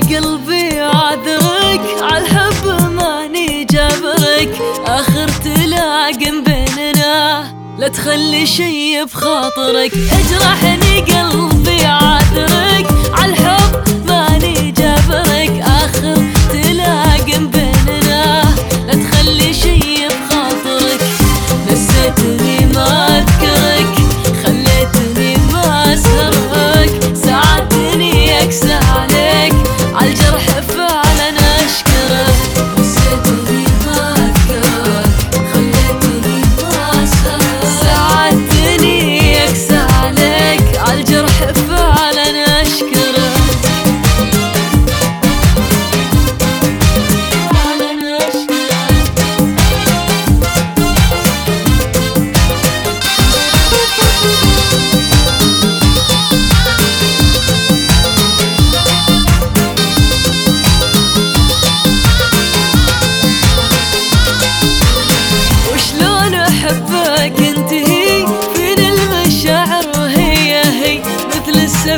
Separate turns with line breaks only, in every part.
قلبي عذرك عالحب ماني جابرك. آخر تلاقم بيننا لا تخلي شي بخاطرك. اجرحني قلبي عذرك عالحب عالجرح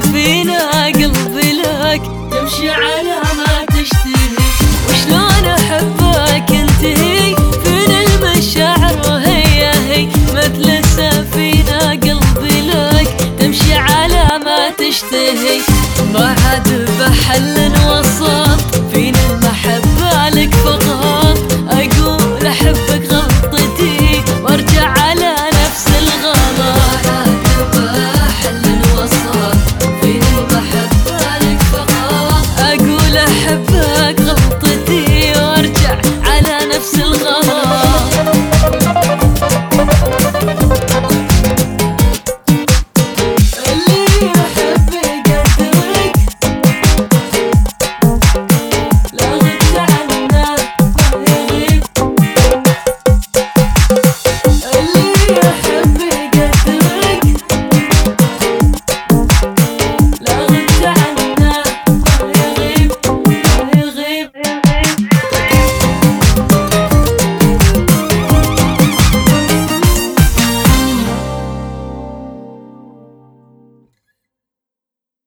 السفينة قلبي لك تمشي على ما تشتهي. وشلون أحبك انتهي فين المشاعر وهي هي؟ مثل السفينة قلبي لك تمشي على ما تشتهي. ما بحل